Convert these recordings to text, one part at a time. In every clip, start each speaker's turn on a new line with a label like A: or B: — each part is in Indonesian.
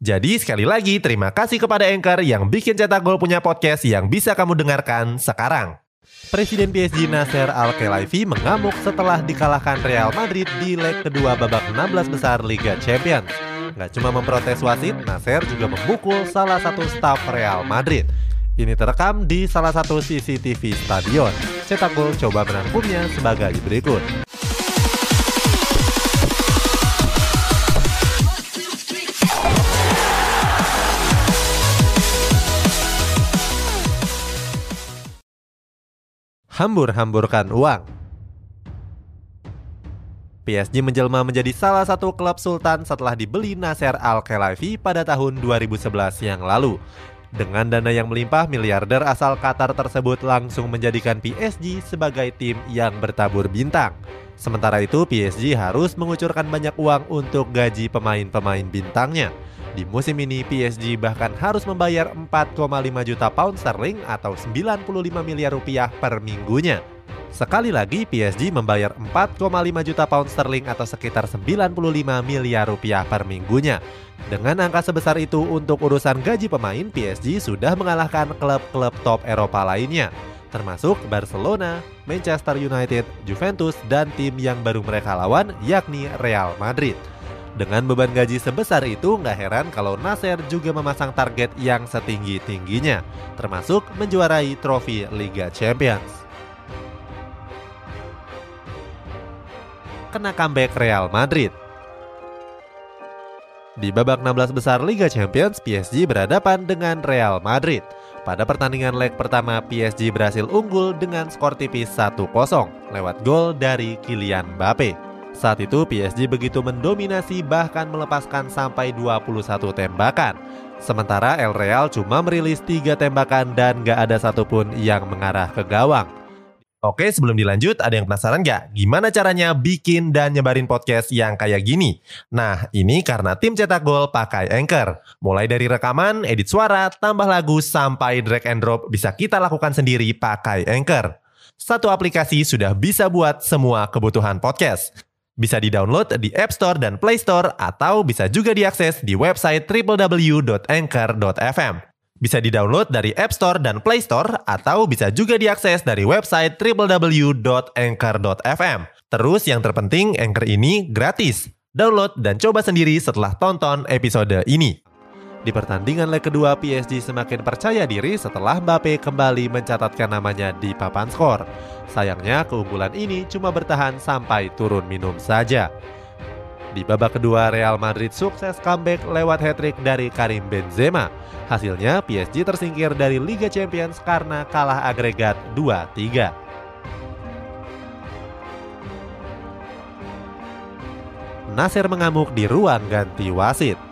A: Jadi sekali lagi terima kasih kepada Anchor yang bikin Cetak Gol punya podcast yang bisa kamu dengarkan sekarang. Presiden PSG Nasser Al-Khelaifi mengamuk setelah dikalahkan Real Madrid di leg kedua babak 16 besar Liga Champions. Gak cuma memprotes wasit, Nasser juga membukul salah satu staf Real Madrid. Ini terekam di salah satu CCTV stadion. Cetak Gol coba merangkumnya sebagai berikut. Hambur-hamburkan uang. PSG menjelma menjadi salah satu klub sultan setelah dibeli Nasser Al-Khelaifi pada tahun 2011 yang lalu. Dengan dana yang melimpah, miliarder asal Qatar tersebut langsung menjadikan PSG sebagai tim yang bertabur bintang. Sementara itu, PSG harus mengucurkan banyak uang untuk gaji pemain-pemain bintangnya. Di musim ini PSG bahkan harus membayar 4,5 juta pound sterling atau 95 miliar rupiah per minggunya. Sekali lagi PSG membayar 4,5 juta pound sterling atau sekitar 95 miliar rupiah per minggunya. Dengan angka sebesar itu untuk urusan gaji pemain PSG sudah mengalahkan klub-klub top Eropa lainnya termasuk Barcelona, Manchester United, Juventus, dan tim yang baru mereka lawan yakni Real Madrid. Dengan beban gaji sebesar itu, nggak heran kalau Nasser juga memasang target yang setinggi-tingginya, termasuk menjuarai trofi Liga Champions. Kena comeback Real Madrid Di babak 16 besar Liga Champions, PSG berhadapan dengan Real Madrid. Pada pertandingan leg pertama, PSG berhasil unggul dengan skor tipis 1-0 lewat gol dari Kylian Mbappe. Saat itu PSG begitu mendominasi bahkan melepaskan sampai 21 tembakan. Sementara El Real cuma merilis 3 tembakan dan gak ada satupun yang mengarah ke gawang. Oke, sebelum dilanjut, ada yang penasaran gak? Gimana caranya bikin dan nyebarin podcast yang kayak gini? Nah, ini karena tim cetak gol pakai Anchor. Mulai dari rekaman, edit suara, tambah lagu, sampai drag and drop bisa kita lakukan sendiri pakai Anchor. Satu aplikasi sudah bisa buat semua kebutuhan podcast. Bisa di-download di App Store dan Play Store atau bisa juga diakses di website www.anchor.fm. Bisa di-download dari App Store dan Play Store atau bisa juga diakses dari website www.anchor.fm. Terus yang terpenting Anchor ini gratis. Download dan coba sendiri setelah tonton episode ini. Di pertandingan leg kedua, PSG semakin percaya diri setelah Mbappe kembali mencatatkan namanya di papan skor. Sayangnya keunggulan ini cuma bertahan sampai turun minum saja. Di babak kedua, Real Madrid sukses comeback lewat hat-trick dari Karim Benzema. Hasilnya, PSG tersingkir dari Liga Champions karena kalah agregat 2-3. Nasir mengamuk di ruang ganti wasit.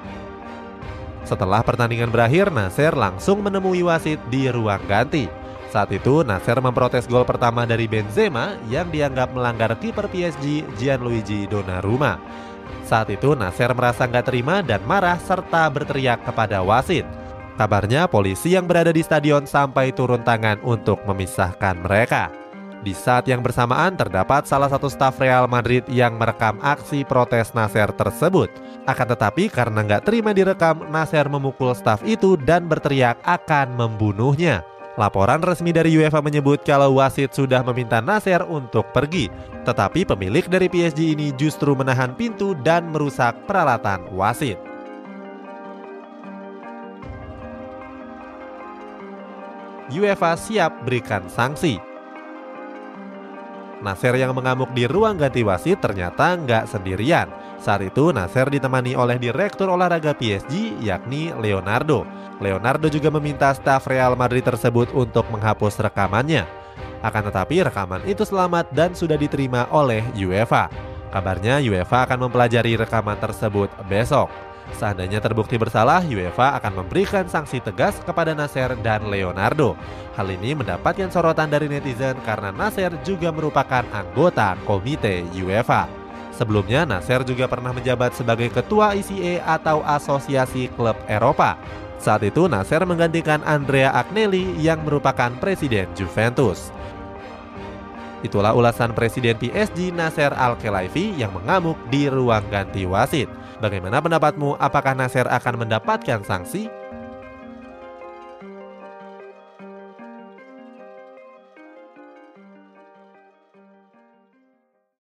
A: Setelah pertandingan berakhir, Nasir langsung menemui wasit di ruang ganti. Saat itu, Nasir memprotes gol pertama dari Benzema yang dianggap melanggar kiper PSG Gianluigi Donnarumma. Saat itu, Nasir merasa nggak terima dan marah serta berteriak kepada wasit. Kabarnya polisi yang berada di stadion sampai turun tangan untuk memisahkan mereka. Di saat yang bersamaan terdapat salah satu staf Real Madrid yang merekam aksi protes Nasser tersebut. Akan tetapi karena nggak terima direkam, Nasser memukul staf itu dan berteriak akan membunuhnya. Laporan resmi dari UEFA menyebut kalau wasit sudah meminta Nasser untuk pergi. Tetapi pemilik dari PSG ini justru menahan pintu dan merusak peralatan wasit. UEFA siap berikan sanksi. Nasir yang mengamuk di ruang ganti wasit ternyata nggak sendirian. Saat itu Nasir ditemani oleh direktur olahraga PSG yakni Leonardo. Leonardo juga meminta staf Real Madrid tersebut untuk menghapus rekamannya. Akan tetapi rekaman itu selamat dan sudah diterima oleh UEFA. Kabarnya UEFA akan mempelajari rekaman tersebut besok. Seandainya terbukti bersalah, UEFA akan memberikan sanksi tegas kepada Nasser dan Leonardo. Hal ini mendapatkan sorotan dari netizen karena Nasser juga merupakan anggota komite UEFA. Sebelumnya, Nasser juga pernah menjabat sebagai ketua ICA atau Asosiasi Klub Eropa. Saat itu, Nasser menggantikan Andrea Agnelli yang merupakan presiden Juventus. Itulah ulasan Presiden PSG Nasser Al-Khelaifi yang mengamuk di ruang ganti wasit. Bagaimana pendapatmu? Apakah Nasser akan mendapatkan sanksi?